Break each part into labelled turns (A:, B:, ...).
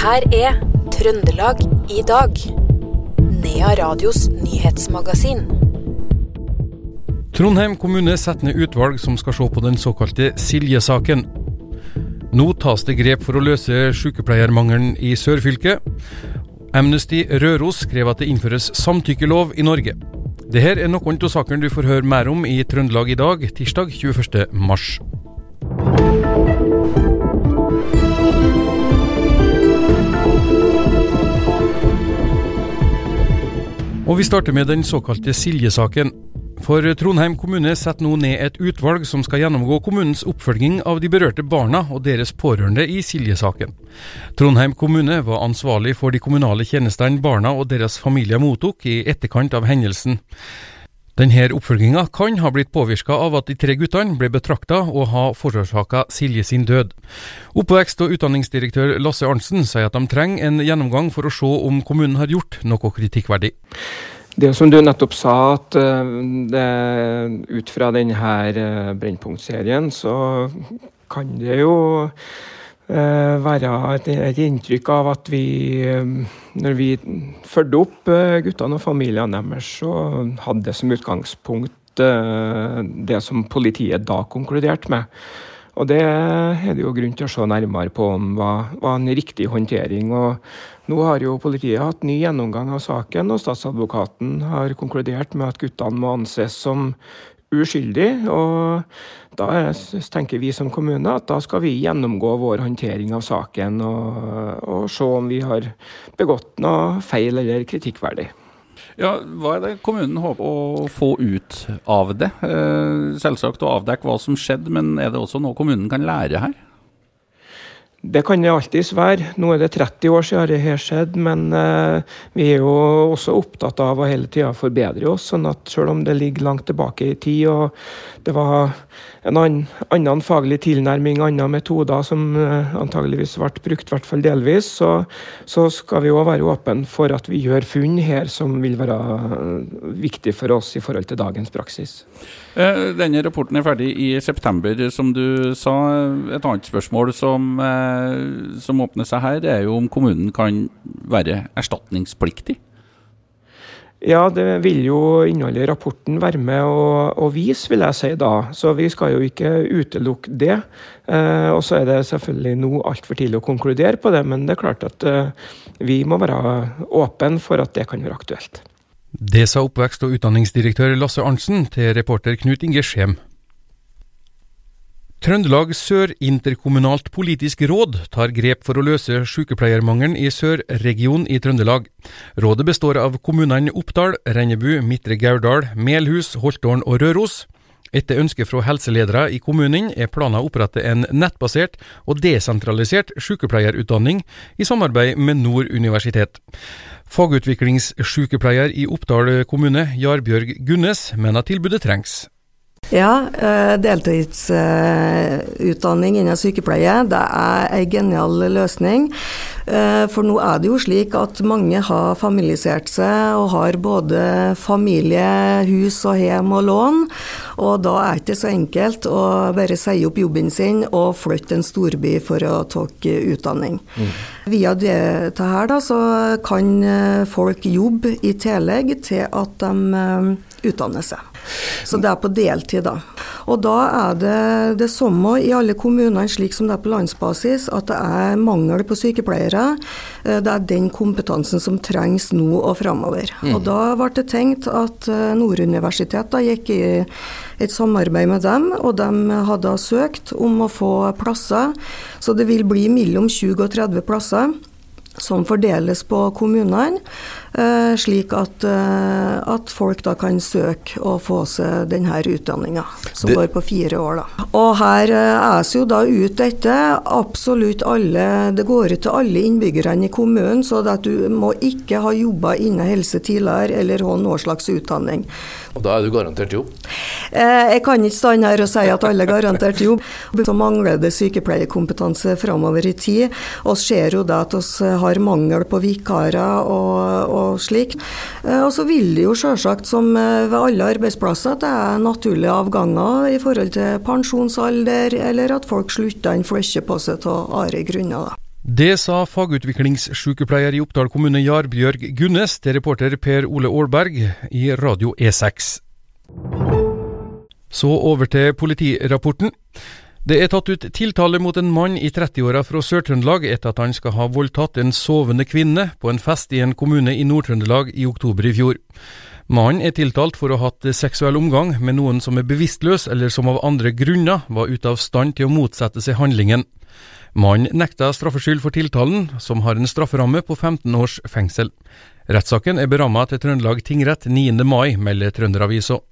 A: her er Trøndelag i dag. Nea Radios nyhetsmagasin.
B: Trondheim kommune setter ned utvalg som skal se på den såkalte Silje-saken. Nå tas det grep for å løse sykepleiermangelen i sørfylket. Amnesty Røros skrev at det innføres samtykkelov i Norge. Dette er noen av sakene du får høre mer om i Trøndelag i dag, tirsdag 21. mars. Og vi starter med den såkalte Silje-saken. For Trondheim kommune setter nå ned et utvalg som skal gjennomgå kommunens oppfølging av de berørte barna og deres pårørende i Silje-saken. Trondheim kommune var ansvarlig for de kommunale tjenestene barna og deres familier mottok i etterkant av hendelsen. Denne oppfølginga kan ha blitt påvirka av at de tre guttene ble betrakta å ha forårsaka Silje sin død. Oppvekst- og utdanningsdirektør Lasse Arntzen sier at de trenger en gjennomgang for å se om kommunen har gjort noe kritikkverdig.
C: Det som du nettopp sa, at det, ut fra denne Brennpunkt-serien, så kan det jo eh, være et, et, inntrykk av at vi, når vi fulgte opp guttene og familiene deres, så hadde det som utgangspunkt det som politiet da konkluderte med. Og Det er det jo grunn til å se nærmere på om var, var en riktig håndtering. og Nå har jo politiet hatt ny gjennomgang av saken, og statsadvokaten har konkludert med at guttene må anses som uskyldig. og Da tenker vi som kommune at da skal vi gjennomgå vår håndtering av saken og, og se om vi har begått noe feil eller kritikkverdig.
D: Ja, Hva er det kommunen håper å få ut av det? Eh, selvsagt å avdekke hva som skjedde, men er det også noe kommunen kan lære her?
C: Det kan det alltids være. Nå er det 30 år siden dette skjedde, men uh, vi er jo også opptatt av å hele tida forbedre oss. sånn at selv om det ligger langt tilbake i tid og det var en annen, annen faglig tilnærming, andre metoder som uh, antageligvis ble brukt, i hvert fall delvis, så, så skal vi òg være åpne for at vi gjør funn her som vil være uh, viktig for oss i forhold til dagens praksis.
D: Denne rapporten er ferdig i september, som du sa. Et annet spørsmål som Eh, som åpner seg her, det er jo om kommunen kan være erstatningspliktig.
C: Ja, det vil jo innholdet i rapporten være med å, å, vise, vil jeg si da. Så vi skal jo ikke utelukke det. Eh, og så er det selvfølgelig nå altfor tidlig å konkludere på det, men det er klart at eh, vi må være åpne for at det kan være aktuelt.
B: Det sa oppvekst- og utdanningsdirektør Lasse Arntzen til reporter Knut Inge Skjem. Trøndelag Sør interkommunalt politisk råd tar grep for å løse sykepleiermangelen i sørregionen i Trøndelag. Rådet består av kommunene Oppdal, Rennebu, Midtre Gauldal, Melhus, Holtålen og Røros. Etter ønske fra helseledere i kommunen er planen å opprette en nettbasert og desentralisert sykepleierutdanning i samarbeid med Nord universitet. Fagutviklingssykepleier i Oppdal kommune, Jarbjørg Gunnes, mener tilbudet trengs.
E: Ja, eh, deltidsutdanning innen sykepleie det er en genial løsning. Eh, for nå er det jo slik at mange har familisert seg og har både familie, hus og hjem og lån. Og da er det ikke så enkelt å bare si opp jobben sin og flytte til en storby for å ta utdanning. Mm. Via dette her da, så kan eh, folk jobbe i tillegg til at de utdanner seg. Så det er på deltid, da. Og da er det det samme i alle kommunene, slik som det er på landsbasis, at det er mangel på sykepleiere. Eh, det er den kompetansen som trengs nå og framover. Mm. Og da ble det tenkt at eh, Nord universitet da gikk i et samarbeid med dem, og de hadde søkt om å få plasser. Så det vil bli mellom 20 og 30 plasser som fordeles på kommunene. Eh, slik at, eh, at, folk da kan søke og få seg denne utdanninga, som det... går på fire år. da. Og her eh, es jo da ut dette absolutt alle Det går ut til alle innbyggerne i kommunen, så at du må ikke ha jobba innen helse tidligere eller ha noen slags utdanning.
F: Og da er du garantert jobb?
E: Jeg kan ikke stå her og si at alle er garantert jobb. Så mangler det sykepleierkompetanse framover i tid. Vi ser jo da at vi har mangel på vikarer og, og slik. Eh, og så vil det jo selvsagt, som eh, ved alle arbeidsplasser, at det er naturlige avganger i forhold til pensjonsalder, eller at folk slutter en flytter på seg av andre grunner. da.
B: Det sa fagutviklingssykepleier i Oppdal kommune Jarbjørg Gunnes til reporter Per Ole Aalberg i Radio E6. Så over til politirapporten. Det er tatt ut tiltale mot en mann i 30-åra fra Sør-Trøndelag etter at han skal ha voldtatt en sovende kvinne på en fest i en kommune i Nord-Trøndelag i oktober i fjor. Mannen er tiltalt for å ha hatt seksuell omgang med noen som er bevisstløs eller som av andre grunner var ute av stand til å motsette seg handlingen. Mannen nekta straffskyld for tiltalen, som har en strafferamme på 15 års fengsel. Rettssaken er beramma til Trøndelag tingrett 9. mai, melder Trønderavisa.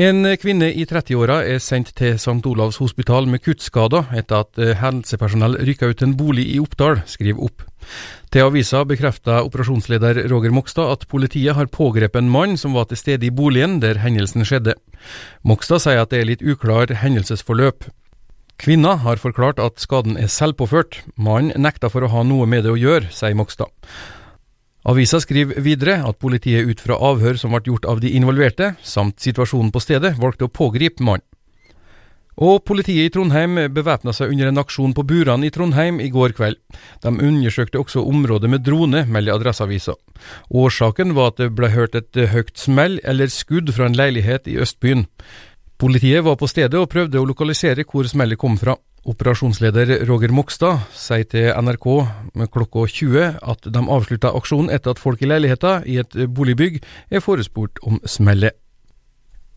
B: En kvinne i 30-åra er sendt til St. Olavs hospital med kuttskader etter at eh, helsepersonell rykka ut en bolig i Oppdal, skriver opp. Til avisa bekrefter operasjonsleder Roger Mokstad at politiet har pågrepet en mann som var til stede i boligen der hendelsen skjedde. Mokstad sier at det er litt uklar hendelsesforløp. Kvinna har forklart at skaden er selvpåført. Mannen nekta for å ha noe med det å gjøre, sier Mokstad. Avisa skriver videre at politiet ut fra avhør som ble gjort av de involverte, samt situasjonen på stedet, valgte å pågripe mannen. Og politiet i Trondheim bevæpna seg under en aksjon på Buran i Trondheim i går kveld. De undersøkte også området med drone, melder Adresseavisa. Årsaken var at det ble hørt et høyt smell eller skudd fra en leilighet i Østbyen. Politiet var på stedet og prøvde å lokalisere hvor smellet kom fra. Operasjonsleder Roger Mokstad sier til NRK med klokka 20 at de avslutta aksjonen etter at folk i leiligheta i et boligbygg er forespurt om smellet.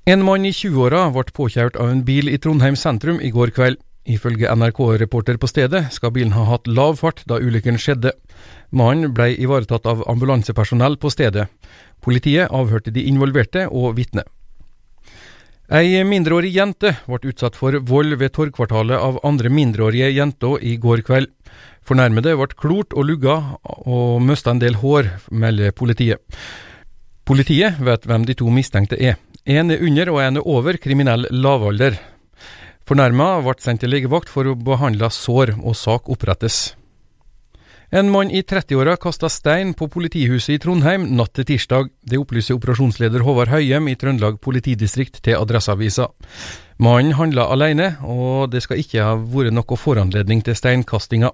B: En mann i 20-åra ble påkjørt av en bil i Trondheim sentrum i går kveld. Ifølge NRK-reporter på stedet skal bilen ha hatt lav fart da ulykken skjedde. Mannen ble ivaretatt av ambulansepersonell på stedet. Politiet avhørte de involverte og vitnet. Ei mindreårig jente ble utsatt for vold ved Torgkvartalet av andre mindreårige jenter i går kveld. Fornærmede ble klort og lugga og mista en del hår, melder politiet. Politiet vet hvem de to mistenkte er. En er under og en er over kriminell lavalder. Fornærma ble sendt til legevakt for å behandle sår, og sak opprettes. En mann i 30-åra kasta stein på politihuset i Trondheim natt til tirsdag. Det opplyser operasjonsleder Håvard Høyem i Trøndelag politidistrikt til Adresseavisa. Mannen handla alene, og det skal ikke ha vært noe foranledning til steinkastinga.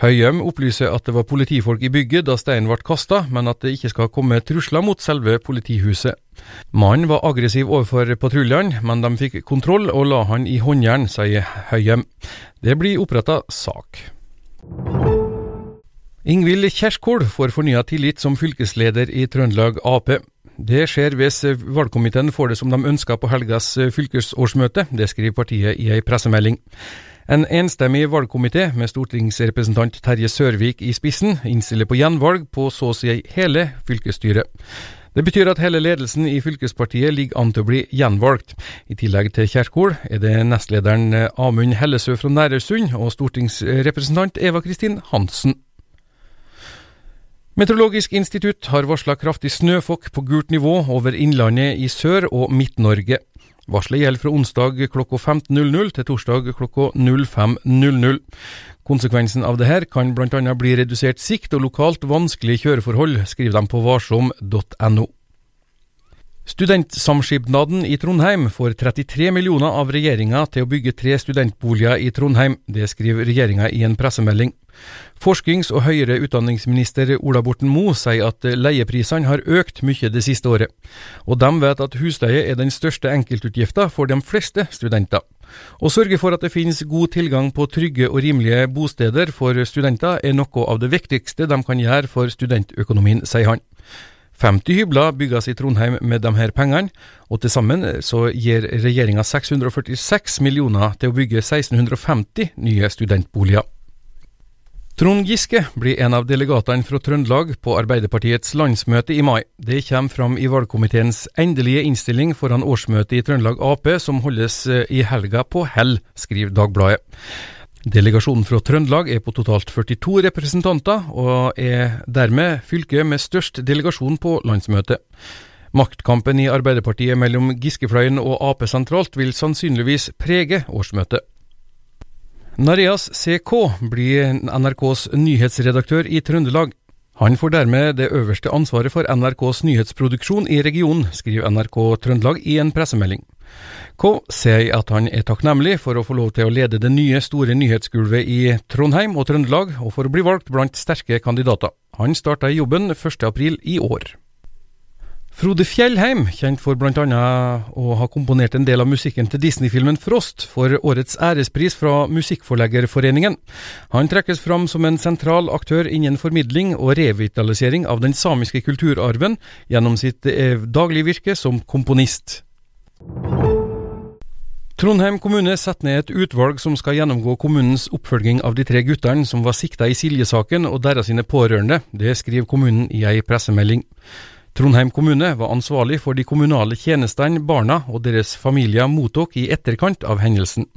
B: Høyem opplyser at det var politifolk i bygget da steinen ble kasta, men at det ikke skal komme trusler mot selve politihuset. Mannen var aggressiv overfor patruljene, men de fikk kontroll og la han i håndjern, sier Høyem. Det blir oppretta sak. Ingvild Kjerskol får fornya tillit som fylkesleder i Trøndelag Ap. Det skjer hvis valgkomiteen får det som de ønsker på helgas fylkesårsmøte, det skriver partiet i ei pressemelding. En enstemmig valgkomité med stortingsrepresentant Terje Sørvik i spissen innstiller på gjenvalg på så å si hele fylkesstyret. Det betyr at hele ledelsen i fylkespartiet ligger an til å bli gjenvalgt. I tillegg til Kjerkol er det nestlederen Amund Hellesø fra Nærøysund og stortingsrepresentant Eva Kristin Hansen. Meteorologisk institutt har varsla kraftig snøfokk på gult nivå over innlandet i Sør- og Midt-Norge. Varselet gjelder fra onsdag klokka 15.00 til torsdag klokka 05.00. Konsekvensen av dette kan bl.a. bli redusert sikt og lokalt vanskelige kjøreforhold, skriver de på varsom.no. Studentsamskipnaden i Trondheim får 33 millioner av regjeringa til å bygge tre studentboliger i Trondheim. Det skriver regjeringa i en pressemelding. Forsknings- og høyere utdanningsminister Ola Borten Moe sier at leieprisene har økt mye det siste året, og de vet at husleie er den største enkeltutgifta for de fleste studenter. Å sørge for at det finnes god tilgang på trygge og rimelige bosteder for studenter er noe av det viktigste de kan gjøre for studentøkonomien, sier han. 50 hybler bygges i Trondheim med de her pengene, og til sammen så gir regjeringa 646 millioner til å bygge 1650 nye studentboliger. Trond Giske blir en av delegatene fra Trøndelag på Arbeiderpartiets landsmøte i mai. Det kommer fram i valgkomiteens endelige innstilling foran årsmøtet i Trøndelag Ap, som holdes eh, i helga på Hell, skriver Dagbladet. Delegasjonen fra Trøndelag er på totalt 42 representanter, og er dermed fylket med størst delegasjon på landsmøtet. Maktkampen i Arbeiderpartiet mellom Giskefløyen og Ap sentralt vil sannsynligvis prege årsmøtet. Nareas CK blir NRKs nyhetsredaktør i Trøndelag. Han får dermed det øverste ansvaret for NRKs nyhetsproduksjon i regionen, skriver NRK Trøndelag i en pressemelding. K sier at han er takknemlig for å få lov til å lede det nye, store nyhetsgulvet i Trondheim og Trøndelag, og for å bli valgt blant sterke kandidater. Han starta i jobben 1.4 i år. Frode Fjellheim, kjent for bl.a. å ha komponert en del av musikken til Disney-filmen Frost, får årets ærespris fra Musikkforleggerforeningen. Han trekkes fram som en sentral aktør innen formidling og revitalisering av den samiske kulturarven gjennom sitt eh, daglige virke som komponist. Trondheim kommune setter ned et utvalg som skal gjennomgå kommunens oppfølging av de tre guttene som var sikta i Silje-saken og deres sine pårørende. Det skriver kommunen i ei pressemelding. Trondheim kommune var ansvarlig for de kommunale tjenestene barna og deres familier mottok i etterkant av hendelsen.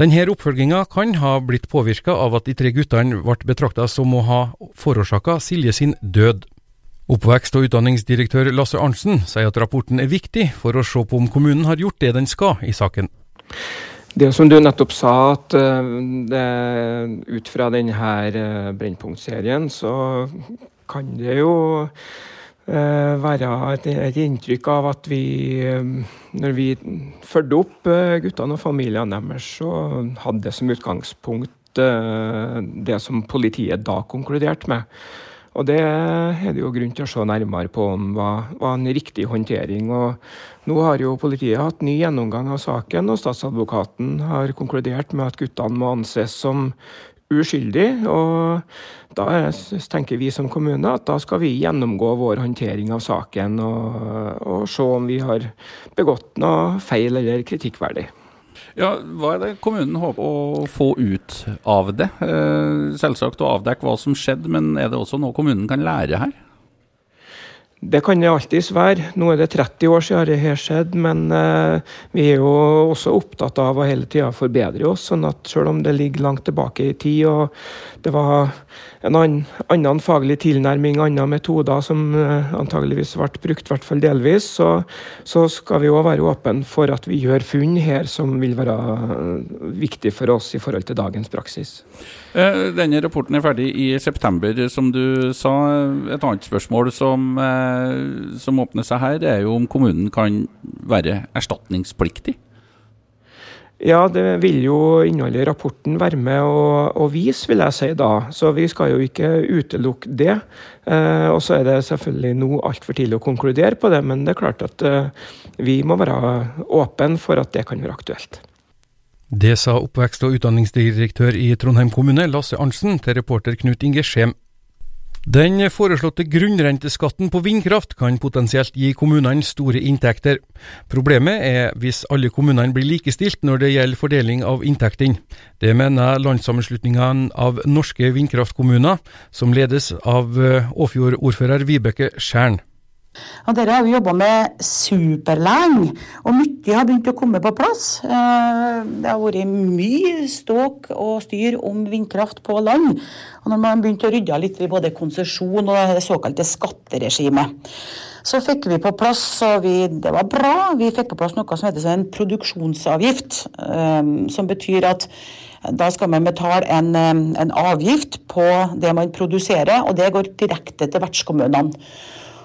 B: Denne oppfølginga kan ha blitt påvirka av at de tre guttene ble betrakta som å ha forårsaka Silje sin død. Oppvekst- og utdanningsdirektør Lasse Arntzen sier at rapporten er viktig for å se på om kommunen har gjort det den skal i saken.
C: Det som du nettopp sa, at eh, det, ut fra denne eh, Brennpunkt-serien, så kan det jo være et, et, inntrykk av at vi, eh, når vi fulgte opp eh, guttene og familiene deres, så hadde det som utgangspunkt det som politiet da konkluderte med. Og Det er det jo grunn til å se nærmere på om var, var en riktig håndtering. Og nå har jo politiet hatt ny gjennomgang av saken, og statsadvokaten har konkludert med at guttene må anses som uskyldig. Og da tenker vi som kommune at da skal vi gjennomgå vår håndtering av saken og, og se om vi har begått noe feil eller kritikkverdig.
D: Ja, Hva er det kommunen håper å få ut av det? Eh, selvsagt å avdekke hva som skjedde, men er det også noe kommunen kan lære her?
C: Det kan det alltids være. Nå er det 30 år siden det her skjedde, men eh, vi er jo også opptatt av å hele tida forbedre oss. sånn at selv om det ligger langt tilbake i tid og det var en annen, annen faglig tilnærming, andre metoder som eh, antageligvis ble brukt, i hvert fall delvis, så, så skal vi òg være åpne for at vi gjør funn her som vil være eh, viktig for oss i forhold til dagens praksis.
D: Denne rapporten er ferdig i september, som du sa. Et annet spørsmål som, som åpner seg her, er jo om kommunen kan være erstatningspliktig?
C: Ja, det vil jo innholdet i rapporten være med å, vise, vil jeg si da. Så vi skal jo ikke utelukke det. Eh, og så er det selvfølgelig nå altfor tidlig å konkludere på det, men det er klart at eh, vi må være åpne for at det kan være aktuelt.
B: Det sa oppvekst- og utdanningsdirektør i Trondheim kommune, Lasse Arntzen, til reporter Knut Inge Skjem. Den foreslåtte grunnrenteskatten på vindkraft kan potensielt gi kommunene store inntekter. Problemet er hvis alle kommunene blir likestilt når det gjelder fordeling av inntektene. Det mener landssammenslutningen av norske vindkraftkommuner, som ledes av eh, Åfjord-ordfører Vibeke Skjern.
G: Og dere har vi jobba med superlenge, og mye har begynt å komme på plass. Eh, det har vært mye ståk og styr om vindkraft på land. Og når man begynte å rydde litt i både konsesjon og det såkalte skatteregimet, så fikk vi på plass, og vi, det var bra, vi fikk på plass noe som heter en produksjonsavgift. Eh, som betyr at da skal man betale en, eh, en avgift på det man produserer, og det går direkte til vertskommunene.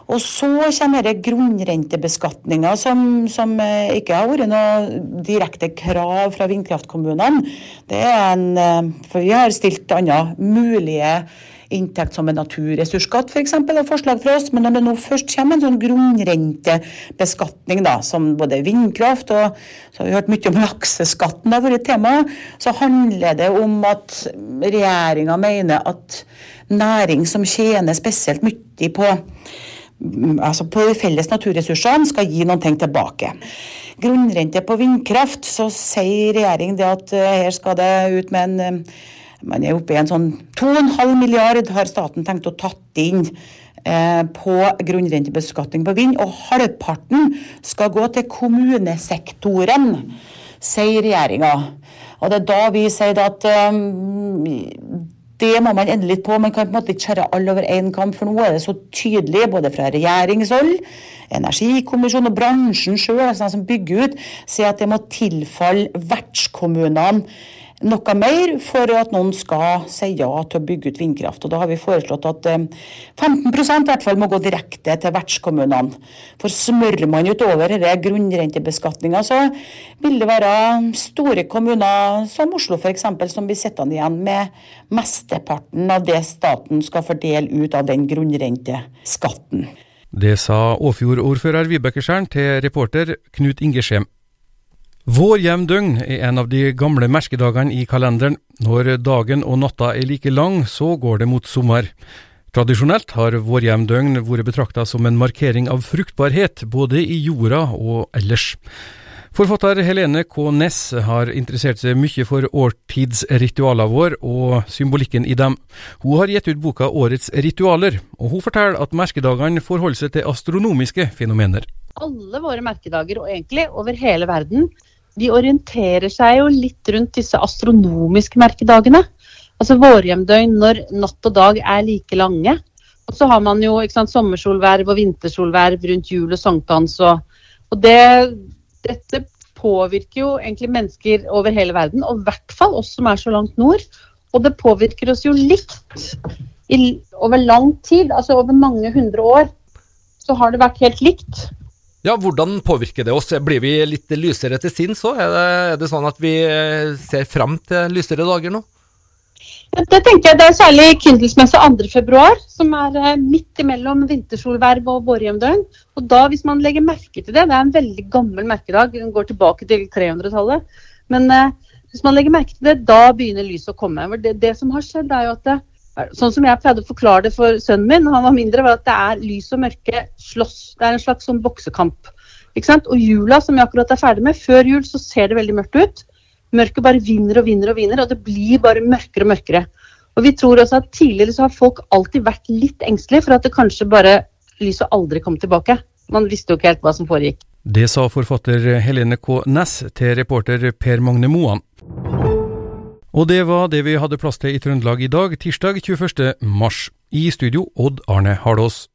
G: Og så kommer det grunnrentebeskatninga, som, som, eh, ikke har vært noe direkte krav fra vindkraftkommunene. Det er en, eh, for vi har stilt andre mulige inntekt som en naturressursskatt f.eks. For er forslag fra oss. Men når det nå først kommer en sånn grunnrentebeskatning, da, som både vindkraft og så har vi hørt mye om lakseskatten har vært tema, så handler det om at regjeringa mener at næring som tjener spesielt mye på altså på de felles naturressursene skal gi noen ting tilbake. Grunnrente på vindkraft, så sier regjeringen at uh, her skal det ut med en uh, Man er oppe i en sånn 2,5 milliard har staten tenkt å tatt inn uh, på grunnrentebeskatning på vind, og halvparten skal gå til kommunesektoren, sier regjeringa. Og det er da vi sier at det må man endre litt på. Man kan på en måte ikke skjære alle over én kamp, for nå er det så tydelig både fra regjeringshold, energikommisjonen og bransjen sjøl, altså som bygger ut, sier at det må tilfalle vertskommunene noe mer for at noen skal si ja til å bygge ut vindkraft. Og Da har vi foreslått at 15% i hvert fall må gå direkte til vertskommunene. For smører man utover denne grunnrentebeskatninga, så vil det være store kommuner som Oslo f.eks. som blir sittende igjen med mesteparten av det staten skal fordele ut av den grunnrenteskatten.
B: Det sa Åfjord-ordfører Vibeke Skjern til reporter Knut Inge Skjem. Vår døgn er en av de gamle merkedagene i kalenderen. Når dagen og natta er like lang, så går det mot sommer. Tradisjonelt har vårjevndøgn døgn vært betrakta som en markering av fruktbarhet, både i jorda og ellers. Forfatter Helene K. Næss har interessert seg mye for årtidsritualene våre og symbolikken i dem. Hun har gitt ut boka Årets ritualer, og hun forteller at merkedagene forholder seg til astronomiske fenomener.
H: Alle våre merkedager, og egentlig over hele verden, de orienterer seg jo litt rundt disse astronomiske merkedagene. Altså vårhjemdøgn når natt og dag er like lange. Og så har man jo sant, sommersolverv og vintersolverv rundt jul og sankthans. Og, og det, dette påvirker jo egentlig mennesker over hele verden, og i hvert fall oss som er så langt nord. Og det påvirker oss jo likt i, over lang tid, altså over mange hundre år. Så har det vært helt likt.
I: Ja, Hvordan påvirker det oss? Blir vi litt lysere til sinns òg? Er, er, det sånn at vi eh, ser fram til lysere dager nå?
H: Ja, det tenker jeg. Det er særlig Kyndelsmesse 2.2, som er eh, midt imellom vintersolverv og vårhjemdøgn. Og da, hvis man legger merke til det, det er en veldig gammel merkedag, den går tilbake til 300-tallet. Men eh, hvis man legger merke til det, da begynner lyset å komme. Det, det som har skjedd, er jo at det, Sånn som jeg pleide å forklare det for sønnen min, han var mindre, var at det er lys og mørke slåss. Det er en slags sånn boksekamp. Og jula som vi akkurat er ferdig med, før jul så ser det veldig mørkt ut. Mørket bare vinner og vinner og vinner, og det blir bare mørkere og mørkere. Og vi tror også at tidligere så har folk alltid vært litt engstelige for at det kanskje bare lyset aldri kom tilbake. Man visste jo ikke helt hva som foregikk.
B: Det sa forfatter Helene K. Næss til reporter Per Magne Moan. Og det var det vi hadde plass til i Trøndelag i dag, tirsdag 21. mars. I studio Odd Arne Hardås.